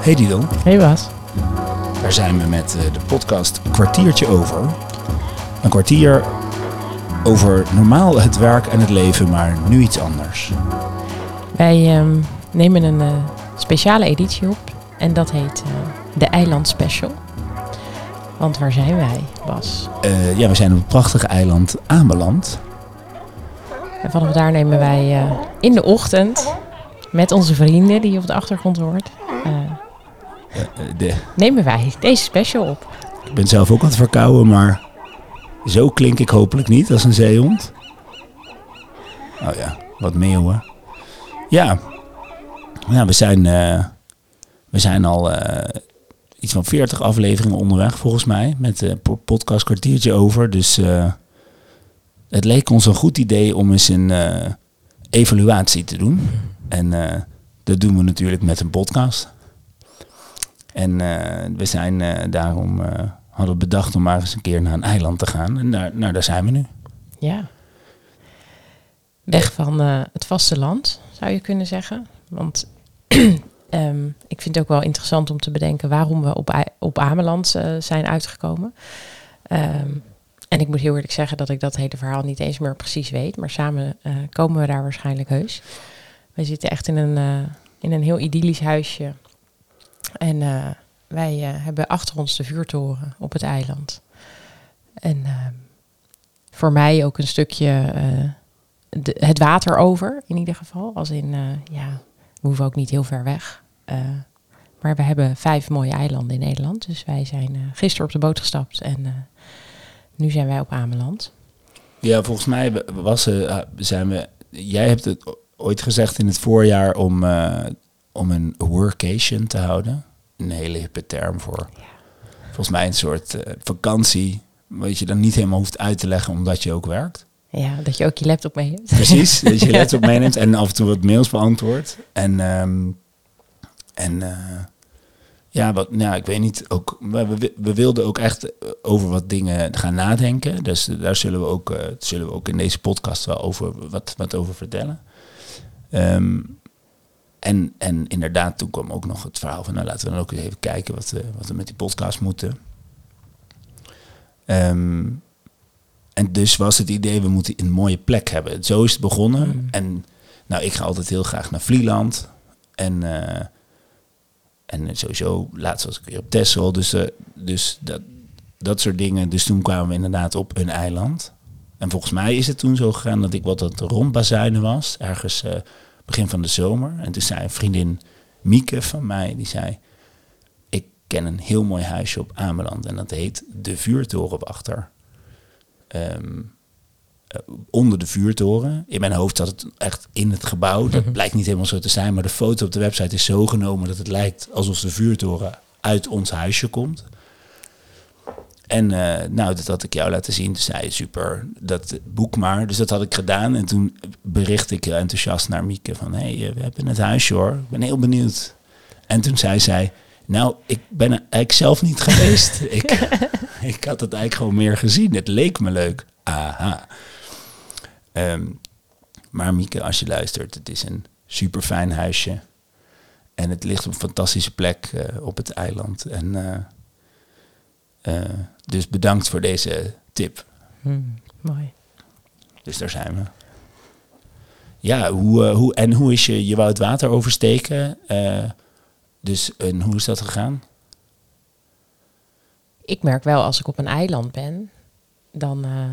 Hey Didon, Hey Bas. daar zijn we met eh, de podcast Kwartiertje Over. Een kwartier over normaal het werk en het leven, maar nu iets anders. Wij ehm, nemen een eh, speciale editie op en dat heet eh, de Eiland Special. Want waar zijn wij, Bas? Ja, we zijn op het prachtige eiland aanbeland. En vanaf daar nemen wij in de ochtend met onze vrienden die je op de achtergrond hoort, de, nemen wij deze special op. ik ben zelf ook wat verkouden, maar zo klink ik hopelijk niet als een zeehond. Oh ja, wat meeuwen. Ja, nou, we, zijn, eh, we zijn al eh, iets van 40 afleveringen onderweg volgens mij. Met po- podcast kwartiertje over. Dus eh, het leek ons een goed idee om eens een eh, evaluatie te doen. En eh, dat doen we natuurlijk met een podcast. En eh, we zijn eh, daarom eh, hadden bedacht om maar eens een keer naar een eiland te gaan. En daar, nou, daar zijn we nu. Ja. Weg van eh, het vasteland, zou je kunnen zeggen. Want ehm, ik vind het ook wel interessant om te bedenken waarom we op, op Ameland zijn uitgekomen. Ehm, en ik moet heel eerlijk zeggen dat ik dat hele verhaal niet eens meer precies weet. Maar samen komen we daar waarschijnlijk heus. We zitten echt in een, in een heel idyllisch huisje. En eh, wij eh, hebben achter ons de vuurtoren op het eiland. En ehm, voor mij ook een stukje eh, het water over, in ieder geval. Als in, ja, we hoeven ook niet heel ver weg. Maar we hebben vijf mooie eilanden in Nederland. Dus wij zijn gisteren op de boot gestapt en nu zijn wij op Ameland. Ja, volgens mij was, zijn we. Jij hebt het ooit gezegd in het voorjaar om, om een workation te houden. Een hele hippe term voor. Volgens mij een soort eh, vakantie. Wat je dan niet helemaal hoeft uit te leggen omdat je ook werkt. Ja, dat je ook je laptop mee hebt. Precies, dat je je laptop meeneemt en af en toe wat mails beantwoordt. En, ehm, en eh, ja, wat, nou, ik weet niet, ook, we, we, wilden ook echt over wat dingen gaan nadenken. Dus daar zullen we ook, eh, zullen we ook in deze podcast wel over, wat, wat over vertellen. Ehm, en, en inderdaad, toen kwam ook nog het verhaal van, nou laten we dan ook eens even kijken wat we, wat we met die podcast moeten. Ehm, en dus was het idee, we moeten een mooie plek hebben. Zo is het begonnen. Mm. En nou, ik ga altijd heel graag naar Vlieland. En, eh, en sowieso, laatst was ik weer op Texel. Dus, eh, dus dat, dat soort dingen. Dus toen kwamen we inderdaad op een eiland. En volgens mij is het toen zo gegaan dat ik wat het rondbazuinen was. Ergens eh, begin van de zomer. En toen zei een vriendin Mieke van mij, die zei... Ik ken een heel mooi huisje op Ameland. En dat heet De Vuurtorenwachter. Ehm, eh, onder de vuurtoren. In mijn hoofd zat het echt in het gebouw. Dat blijkt niet helemaal zo te zijn, maar de foto op de website is zo genomen dat het lijkt alsof de vuurtoren uit ons huisje komt. En eh, nou, dat had ik jou laten zien. Toen zei super, dat boek maar. Dus dat had ik gedaan. En toen bericht ik enthousiast naar Mieke van... hé, hey, eh, we hebben het huisje hoor. Ik ben heel benieuwd. En toen zei zij... Nou, ik ben eigenlijk zelf niet geweest. ik, ik had het eigenlijk gewoon meer gezien. Het leek me leuk. Aha. Ehm, maar Mieke, als je luistert, het is een super fijn huisje. En het ligt op een fantastische plek eh, op het eiland. En dus bedankt voor deze tip. Hmm, mooi. Dus daar zijn we. Ja, hoe, eh, hoe, en hoe is je, je wou het water oversteken? eh, dus en hoe is dat gegaan? Ik merk wel als ik op een eiland ben, dan. eh,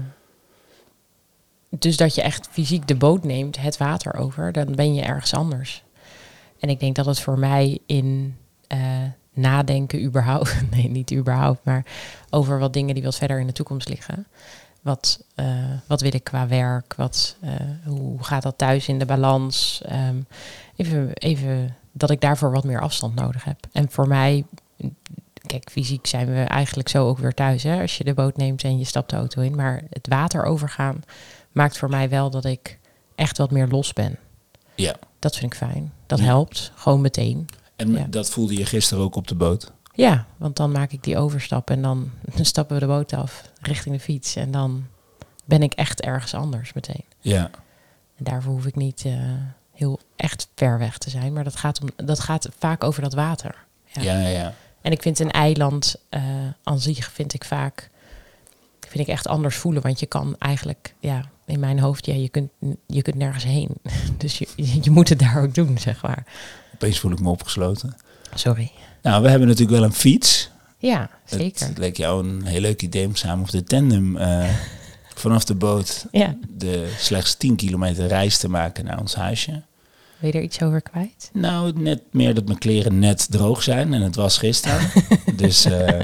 dus dat je echt fysiek de boot neemt, het water over, dan ben je ergens anders. En ik denk dat het voor mij in nadenken überhaupt, nee niet überhaupt, maar over wat dingen die wat verder in de toekomst liggen. Wat, eh, wat wil ik qua werk? Wat, eh, hoe gaat dat thuis in de balans? Ehm, even, even dat ik daarvoor wat meer afstand nodig heb. En voor mij, kijk, fysiek zijn we eigenlijk zo ook weer thuis. Hè? Als je de boot neemt en je stapt de auto in. Maar het water overgaan maakt voor mij wel dat ik echt wat meer los ben. Ja. Dat vind ik fijn. Dat Ja. helpt, gewoon meteen. En Ja. dat voelde je gisteren ook op de boot? Ja, want dan maak ik die overstap en dan, stappen we de boot af richting de fiets. En dan ben ik echt ergens anders meteen. Ja. En daarvoor hoef ik niet eh, heel echt ver weg te zijn. Maar dat gaat, om, dat gaat vaak over dat water. Ja. Ja, ja. En ik vind een eiland aan zich vind ik vaak vind ik echt anders voelen. Want je kan eigenlijk, ja, in mijn hoofd, ja, je kunt, je kunt nergens heen. Dus je, je moet het daar ook doen, zeg maar. Opeens voel ik me opgesloten. Sorry. Nou, we hebben natuurlijk wel een fiets. Ja, zeker. Het leek jou een heel leuk idee om samen op de tandem eh, vanaf de boot Ja. de slechts 10 kilometer reis te maken naar ons huisje. Wil je er iets over kwijt? Nou, net meer dat mijn kleren net droog zijn en het was gisteren. dus eh,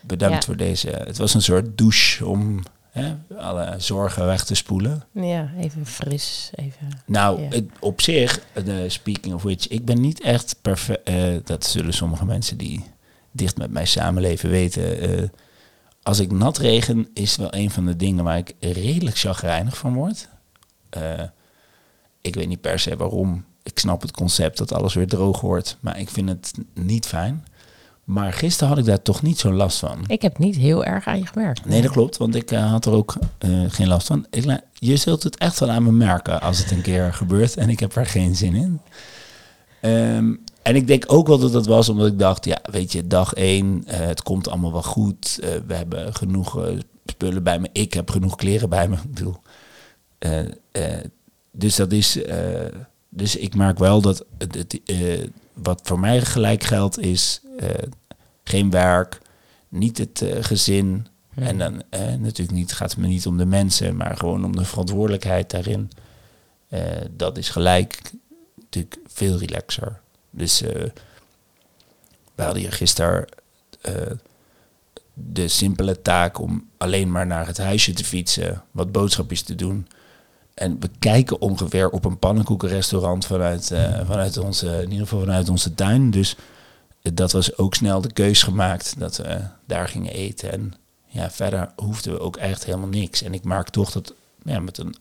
bedankt Ja. voor deze. Het was een soort douche om hè, alle zorgen weg te spoelen. Ja, even fris. Even. Nou, Ja. het- op zich, de speaking of which, ik ben niet echt perfect. eh, dat zullen sommige mensen die dicht met mij samenleven weten. eh, als ik nat regen, is wel een van de dingen waar ik redelijk chagrijnig van word. Eh, ik weet niet per se waarom. Ik snap het concept dat alles weer droog wordt, maar ik vind het niet fijn. Maar gisteren had ik daar toch niet zo'n last van. Ik heb niet heel erg aan je gemerkt. Nee, dat klopt, want ik eh, had er ook eh, geen last van. Ik, je zult het echt wel aan me merken als het een keer gebeurt en ik heb er geen zin in. Ehm, en ik denk ook wel dat dat was omdat ik dacht, ja, weet je, dag één, eh, het komt allemaal wel goed. We hebben genoeg spullen bij me. Ik heb genoeg kleren bij me. Ik bedoel, dus dat is, dus ik merk wel dat het, het, wat voor mij gelijk geldt is geen werk, niet het eh, gezin, en dan eh, natuurlijk niet, gaat het me niet om de mensen, maar gewoon om de verantwoordelijkheid daarin. Eh, dat is gelijk natuurlijk veel relaxer. Dus eh we hadden hier gisteren eh, de simpele taak om alleen maar naar het huisje te fietsen, wat boodschapjes te doen. En we kijken ongeveer op een pannenkoekenrestaurant vanuit, eh, vanuit onze, in ieder geval vanuit onze tuin. Dus dat was ook snel de keus gemaakt dat we daar gingen eten. En ja, verder hoefden we ook echt helemaal niks. En ik merk toch dat ja, met een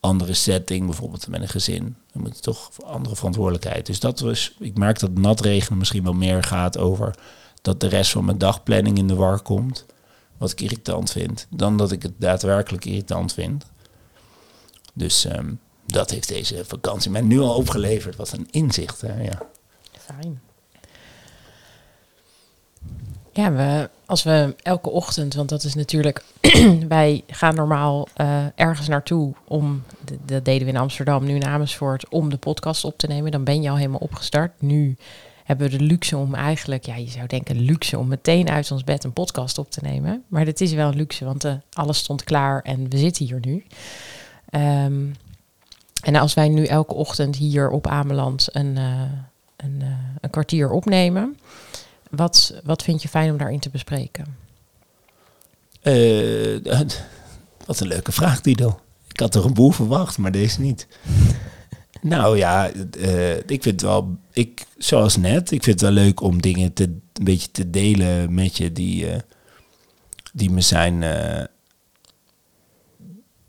andere setting, bijvoorbeeld met een gezin, dan moet toch andere verantwoordelijkheid. Dus dat was, ik merk dat natregen misschien wel meer gaat over dat de rest van mijn dagplanning in de war komt. Wat ik irritant vind, dan dat ik het daadwerkelijk irritant vind. Dus ehm, dat heeft deze vakantie mij nu al opgeleverd. Wat een inzicht, hè? Ja. Fijn. Ja, we, als we elke ochtend, want dat is natuurlijk, wij gaan normaal eh, ergens naartoe om, dat deden we in Amsterdam, nu in Amersfoort, om de podcast op te nemen. Dan ben je al helemaal opgestart. Nu hebben we de luxe om eigenlijk, ja, je zou denken luxe om meteen uit ons bed een podcast op te nemen. Maar dat is wel een luxe, want eh, alles stond klaar en we zitten hier nu. Ehm, en als wij nu elke ochtend hier op Ameland een, eh, een, een kwartier opnemen, wat, wat vind je fijn om daarin te bespreken? Eh, wat een leuke vraag, Dido. Ik had er een boel verwacht, maar deze niet. nou ja, eh, ik vind het wel, ik, zoals net, ik vind het wel leuk om dingen te, een beetje te delen met je die, eh, die me zijn, eh,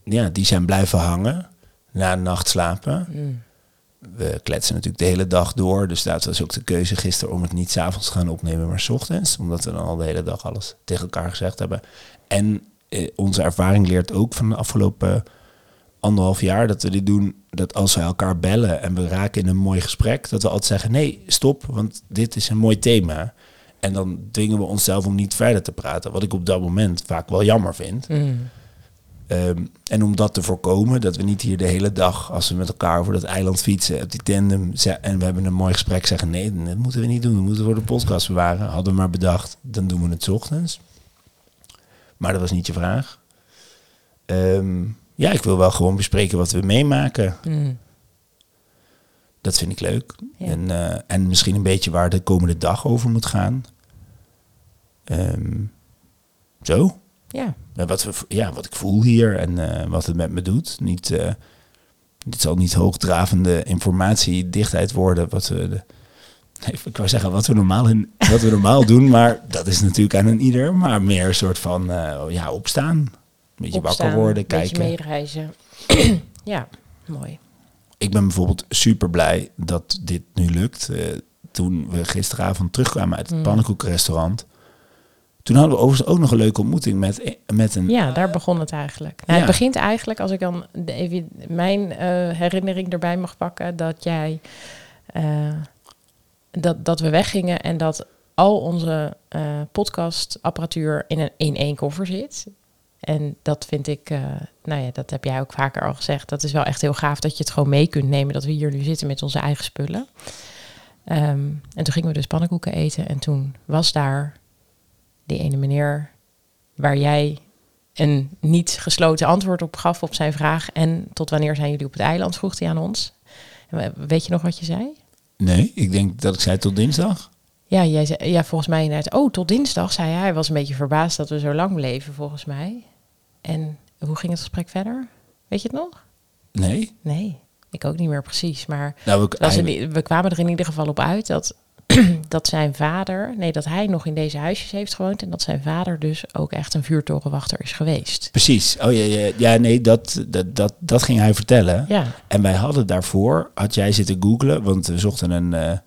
ja, die zijn blijven hangen na een nacht slapen. Mm. We kletsen natuurlijk de hele dag door. Dus dat was ook de keuze gisteren om het niet s'avonds te gaan opnemen, maar 's ochtends. Omdat we dan al de hele dag alles tegen elkaar gezegd hebben. En eh, onze ervaring leert ook van de afgelopen anderhalf jaar dat we dit doen. Dat als we elkaar bellen en we raken in een mooi gesprek, dat we altijd zeggen: nee, stop, want dit is een mooi thema. En dan dwingen we onszelf om niet verder te praten. Wat ik op dat moment vaak wel jammer vind. Mm. Ehm, en om dat te voorkomen, dat we niet hier de hele dag, als we met elkaar over dat eiland fietsen, op die tandem, en we hebben een mooi gesprek, zeggen: nee, dat moeten we niet doen, dat moeten we voor de podcast bewaren. Hadden we maar bedacht, dan doen we het 's ochtends. Maar dat was niet je vraag. Ehm, ja, ik wil wel gewoon bespreken wat we meemaken. Mm. Dat vind ik leuk. Ja. En, eh, en misschien een beetje waar de komende dag over moet gaan. Ehm, zo. Ja, En wat, we, ja, wat ik voel hier en eh, wat het met me doet. Niet, eh, dit zal niet hoogdravende informatiedichtheid worden. Wat we, de, nee, ik wou zeggen wat we, normaal in, wat we normaal doen, maar dat is natuurlijk aan een ieder. Maar meer een soort van eh, ja, opstaan. Een beetje opstaan, wakker worden, een beetje kijken. meereizen. ja, mooi. Ik ben bijvoorbeeld super blij dat dit nu lukt. Toen we gisteravond terugkwamen uit het Mm. pannenkoekenrestaurant. Toen hadden we overigens ook nog een leuke ontmoeting met, met een Ja, daar begon het eigenlijk. Nou, Ja. Het begint eigenlijk, als ik dan even mijn eh, herinnering erbij mag pakken, dat jij eh, dat, dat we weggingen en dat al onze eh, podcastapparatuur in, een, in één koffer zit. En dat vind ik, uh, nou ja, dat heb jij ook vaker al gezegd. Dat is wel echt heel gaaf dat je het gewoon mee kunt nemen. Dat we hier nu zitten met onze eigen spullen. Ehm, en toen gingen we dus pannenkoeken eten. En toen was daar die ene meneer waar jij een niet gesloten antwoord op gaf op zijn vraag. En tot wanneer zijn jullie op het eiland, vroeg hij aan ons. Weet je nog wat je zei? Nee, ik denk dat ik zei tot dinsdag. Ja, jij zei, ja volgens mij inderdaad. Oh, tot dinsdag, zei hij. Hij was een beetje verbaasd dat we zo lang bleven, volgens mij. En hoe ging het gesprek verder? Weet je het nog? Nee. Nee, ik ook niet meer precies. Maar nou, we, we kwamen er in ieder geval op uit dat dat zijn vader, nee, dat hij nog in deze huisjes heeft gewoond en dat zijn vader dus ook echt een vuurtorenwachter is geweest. Precies. Oh ja, ja, ja nee, dat, dat, dat, dat ging hij vertellen. Ja. En wij hadden daarvoor, had jij zitten googlen, want we zochten een uh,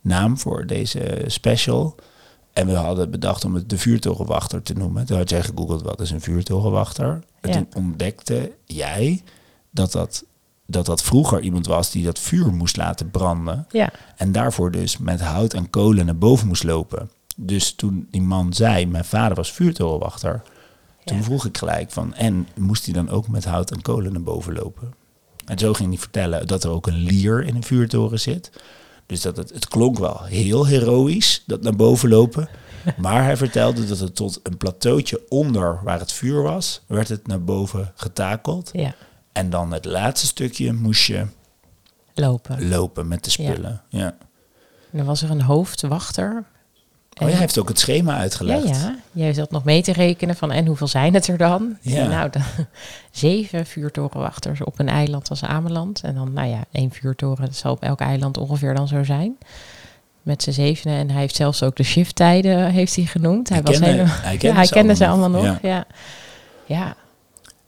naam voor deze special. En we hadden bedacht om het de vuurtorenwachter te noemen. Toen had jij gegoogeld wat is een vuurtorenwachter. En toen ontdekte jij dat dat dat dat vroeger iemand was die dat vuur moest laten branden. Ja. En daarvoor dus met hout en kolen naar boven moest lopen. Dus toen die man zei, mijn vader was vuurtorenwachter, toen vroeg ik gelijk van, en moest hij dan ook met hout en kolen naar boven lopen? En zo ging hij vertellen dat er ook een lier in een vuurtoren zit. Dus dat het, het klonk wel heel heroïs, dat naar boven lopen. Maar hij vertelde dat het tot een plateautje onder waar het vuur was, werd het naar boven getakeld. Ja. En dan het laatste stukje moest je lopen, lopen met de spullen. Ja. En dan was er een hoofdwachter. Oh, jij heeft ook het schema uitgelegd. Ja, ja, jij zat nog mee te rekenen van en hoeveel zijn het er dan? Ja. Nou, de, zeven vuurtorenwachters op een eiland als Ameland. En dan, nou ja, één vuurtoren, dat zal op elk eiland ongeveer dan zo zijn. Met z'n zevenen. En hij heeft zelfs ook de shifttijden heeft hij genoemd. Hij, was kende, hij kende, ja, hij ze, kende allemaal ze allemaal nog. Ja. ja. ja.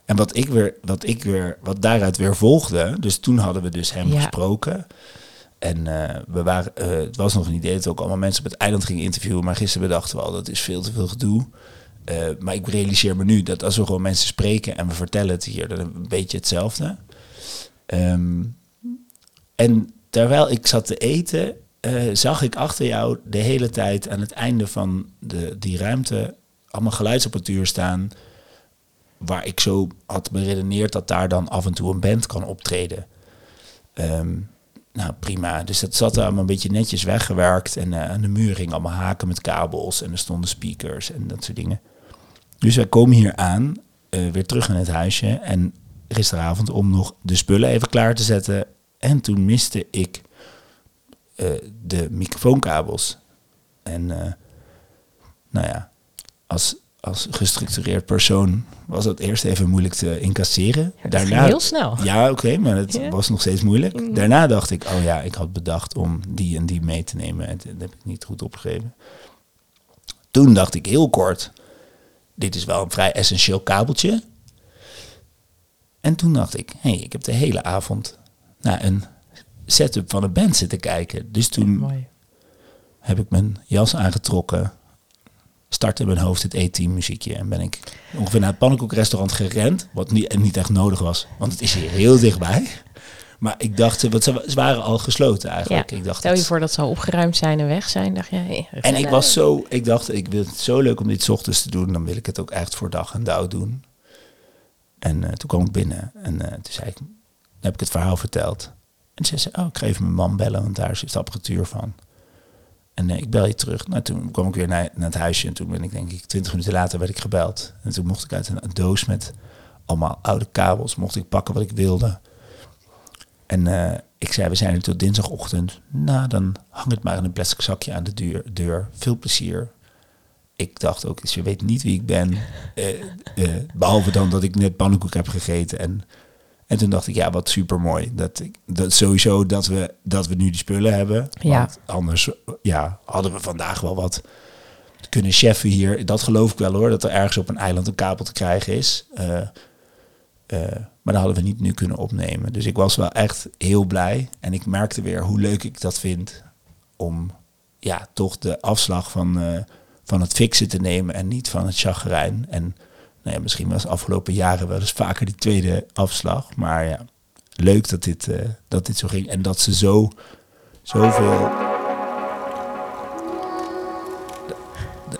En wat ik weer, wat ik weer, wat daaruit weer volgde, dus toen hadden we dus hem gesproken. En uh, we waren, uh, het was nog een idee dat ook allemaal mensen op het eiland gingen interviewen. Maar gisteren bedachten we al, dat is veel te veel gedoe. Uh, maar ik realiseer me nu dat als we gewoon mensen spreken en we vertellen het hier, dan een beetje hetzelfde. Um, en terwijl ik zat te eten, zag ik achter jou de hele tijd aan het einde van de, die ruimte allemaal geluidsapparatuur staan waar ik zo had beredeneerd dat daar dan af en toe een band kan optreden. Um, nou, prima. Dus dat zat allemaal een beetje netjes weggewerkt. En uh, aan de muur ging allemaal haken met kabels. En er stonden speakers en dat soort dingen. Dus wij komen hier aan, uh, weer terug in het huisje. En gisteravond om nog de spullen even klaar te zetten. En toen miste ik uh, de microfoonkabels. En nou ja, als als gestructureerd persoon was het eerst even moeilijk te incasseren. Ja, Daarna, heel snel. Ja, oké, maar het was nog steeds moeilijk. Mm. Daarna dacht ik, oh ja, ik had bedacht om die en die mee te nemen. En dat heb ik niet goed opgegeven. Toen dacht ik heel kort, dit is wel een vrij essentieel kabeltje. En toen dacht ik, hé, hey, ik heb de hele avond naar een setup van een band zitten kijken. Dus toen heb ik mijn jas aangetrokken, start in mijn hoofd het E-team muziekje. En ben ik ongeveer naar het pannenkoekrestaurant gerend. Wat niet, en niet echt nodig was, want het is hier heel dichtbij. Maar ik dacht, wat ze, waren al gesloten eigenlijk. Ja, ik dacht, stel je voor dat ze al opgeruimd zijn en weg zijn. Dacht je, en ik was zo, ik dacht, ik wil het zo leuk om dit ochtends te doen. Dan wil ik het ook echt voor dag en dauw doen. En uh, toen kwam ik binnen en uh, toen zei ik, heb ik het verhaal verteld. En ze zei, oh, ik ga even mijn man bellen, want daar is de apparatuur van. En uh, ik bel je terug. Nou, toen kwam ik weer naar, het huisje en toen ben ik denk ik twintig minuten later werd ik gebeld. En toen mocht ik uit een, doos met allemaal oude kabels, mocht ik pakken wat ik wilde. En uh, ik zei, we zijn er tot dinsdagochtend. Nou, dan hang het maar in een plastic zakje aan de deur. deur. Veel plezier. Ik dacht ook, je weet niet wie ik ben. Uh, behalve dan dat ik net pannenkoek heb gegeten en en toen dacht ik, ja, wat super mooi. Dat, ik, dat sowieso dat we, dat we nu die spullen hebben. Ja. Want anders ja, hadden we vandaag wel wat kunnen cheffen hier. Dat geloof ik wel hoor, dat er ergens op een eiland een kabel te krijgen is. Uh, uh, maar dat hadden we niet nu kunnen opnemen. Dus ik was wel echt heel blij. En ik merkte weer hoe leuk ik dat vind om ja, toch de afslag van, uh, van het fixen te nemen en niet van het chagrijn. En nou ja, misschien was de afgelopen jaren wel eens vaker die tweede afslag. Maar ja, leuk dat dit, eh, dat dit zo ging. En dat ze zo, zoveel...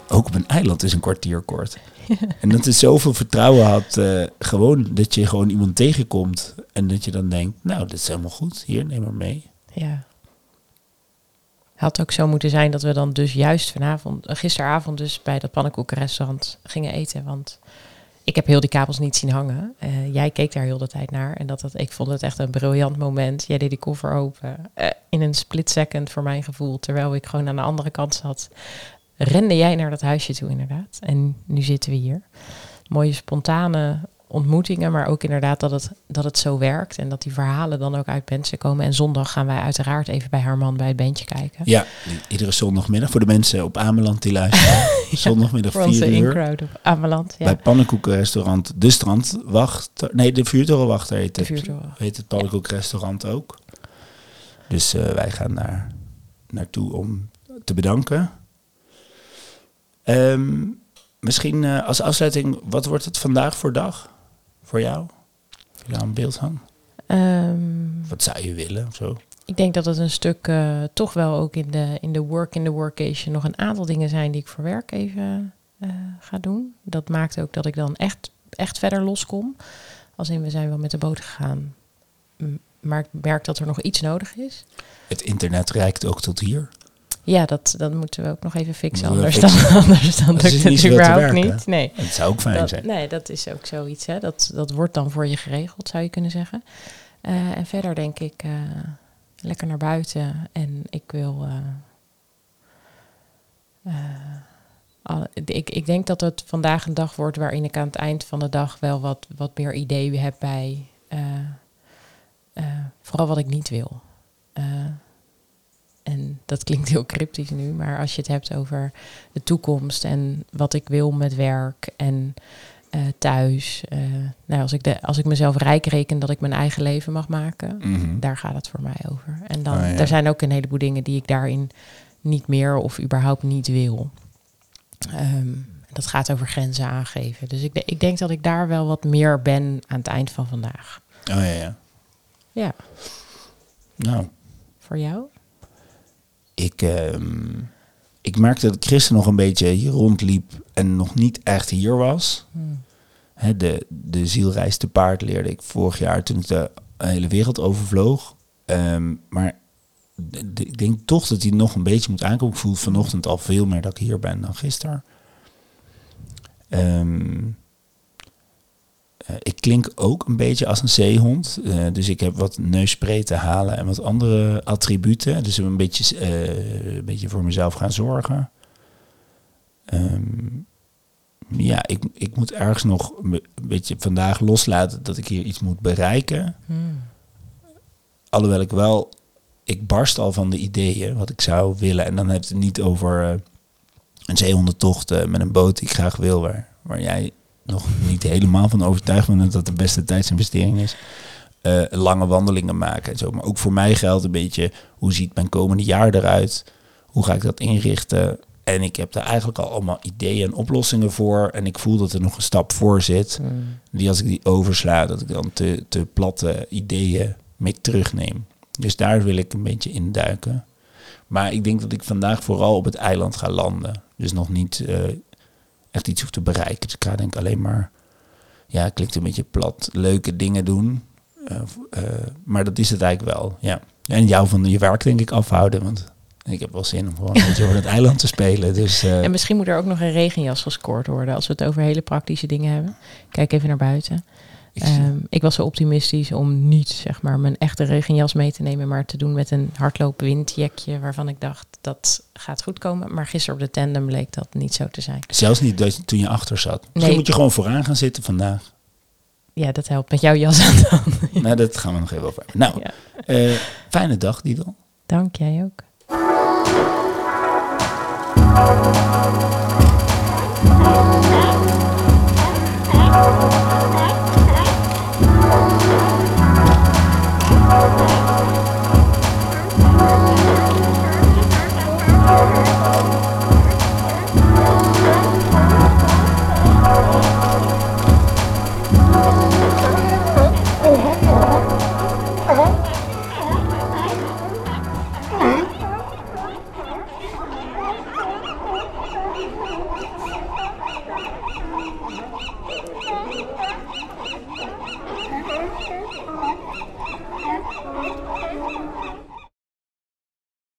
Ook op een eiland is een kwartier kort. En dat ze zoveel vertrouwen had. Eh, gewoon dat je gewoon iemand tegenkomt. En dat je dan denkt, nou, dit is helemaal goed. Hier, neem maar mee. Ja. Had ook zo moeten zijn dat we dan dus juist vanavond, eh, gisteravond dus bij dat pannenkoekenrestaurant gingen eten. Want ik heb heel die kabels niet zien hangen. Eh, jij keek daar heel de tijd naar. En dat, dat, ik vond het echt een briljant moment. Jij deed die koffer open. eh, in een split second voor mijn gevoel. Terwijl ik gewoon aan de andere kant zat. Rende jij naar dat huisje toe inderdaad. En nu zitten we hier. Mooie spontane ontmoetingen. Maar ook inderdaad dat het, dat het zo werkt. En dat die verhalen dan ook uit mensen komen. En zondag gaan wij uiteraard even bij haar man bij het bandje kijken. Ja, iedere zondagmiddag voor de mensen op Ameland die luisteren. Zondagmiddag Voor onze 4 uur. op Ameland. Ja, Bij pannenkoekenrestaurant De Strandwacht. Nee, de Vuurtorenwachter heet het. vuurtoren. Heet het pannenkoekenrestaurant ook. Dus eh, wij gaan daar naartoe om te bedanken. Ehm, misschien eh, als afsluiting, wat wordt het vandaag voor dag? Voor jou? Heb je daar een beeld van? Ehm, Wat zou je willen of zo? Ik denk dat het een stuk eh, toch wel ook in de, in de work, in de workation nog een aantal dingen zijn die ik voor werk even eh, ga doen. Dat maakt ook dat ik dan echt, echt verder loskom. Als in we zijn wel met de boot gegaan. Maar ik merk dat er nog iets nodig is. Het internet reikt ook tot hier. Ja, dat, dat moeten we ook nog even fixen. Anders dan, anders dan Dat lukt het überhaupt niet. Nee. Het zou ook fijn Dat, zijn. nee, dat is ook zoiets. Hè. Dat, dat wordt dan voor je geregeld, zou je kunnen zeggen. Eh, en verder denk ik eh, lekker naar buiten. En ik wil. eh, al- ik, ik denk dat het vandaag een dag wordt waarin ik aan het eind van de dag wel wat, wat meer ideeën heb bij. vooral wat ik niet wil. En dat klinkt heel cryptisch nu, maar als je het hebt over de toekomst en wat ik wil met werk en eh, thuis. eh, nou, als, ik de, als ik mezelf rijk reken dat ik mijn eigen leven mag maken, Mhm. daar gaat het voor mij over. En dan, ja. er zijn ook een heleboel dingen die ik daarin niet meer of überhaupt niet wil. Ehm, dat gaat over grenzen aangeven. Dus ik, de- ik denk dat ik daar wel wat meer ben aan het eind van vandaag. Oh ja, ja. Ja, Nou, voor jou? Ik, ehm, ik merkte dat Christen nog een beetje hier rondliep en nog niet echt hier was. Hmm. De, de zielreis te paard leerde ik vorig jaar toen ik de hele wereld overvloog. Ehm, maar de- de- ik denk toch dat hij nog een beetje moet aankomen. Ik voel vanochtend al veel meer dat ik hier ben dan gisteren. Ehm, eh, ik klink ook een beetje als een zeehond. Eh, dus ik heb wat neusspray te halen en wat andere attributen. Dus een beetje, eh, een beetje voor mezelf gaan zorgen. Ehm, ja, ik, ik moet ergens nog een be- een beetje vandaag loslaten dat ik hier iets moet bereiken. Hmm. Alhoewel ik wel, ik barst al van de ideeën wat ik zou willen. En dan heb je het niet over eh, een zeehondentocht eh, met een boot die ik graag wil, waar, waar jij nog niet helemaal van overtuigd bent dat dat de beste tijdsinvestering is. Eh, lange wandelingen maken en zo. Maar ook voor mij geldt een beetje, hoe ziet mijn komende jaar eruit? Hoe ga ik dat inrichten? En ik heb daar eigenlijk al allemaal ideeën en oplossingen voor. En ik voel dat er nog een stap voor zit. Hmm. Die als ik die oversla, dat ik dan te, te platte ideeën mee terugneem. Dus daar wil ik een beetje induiken. Maar ik denk dat ik vandaag vooral op het eiland ga landen. Dus nog niet eh, echt iets hoef te bereiken. Dus ik ga denk alleen maar, ja, het klinkt een beetje plat, leuke dingen doen. Eh, eh, maar dat is het eigenlijk wel, ja. En jou van je werk denk ik afhouden, want ik heb wel zin om gewoon een beetje over het eiland te spelen. Dus eh, En misschien moet er ook nog een regenjas gescoord worden als we het over hele praktische dingen hebben. Kijk even naar buiten. Ehm, ik was zo optimistisch om niet zeg maar mijn echte regenjas mee te nemen, maar te doen met een hardloop windjekje waarvan ik dacht dat gaat goed komen. Maar gisteren op de tandem bleek dat niet zo te zijn. zelfs niet toen je achter zat. Misschien Nee. moet je gewoon vooraan gaan zitten vandaag. Ja, dat helpt met jouw jas aan dan. Nou, dat gaan we nog even over. Nou, Ja. eh, fijne dag, Didel. Dank jij ook.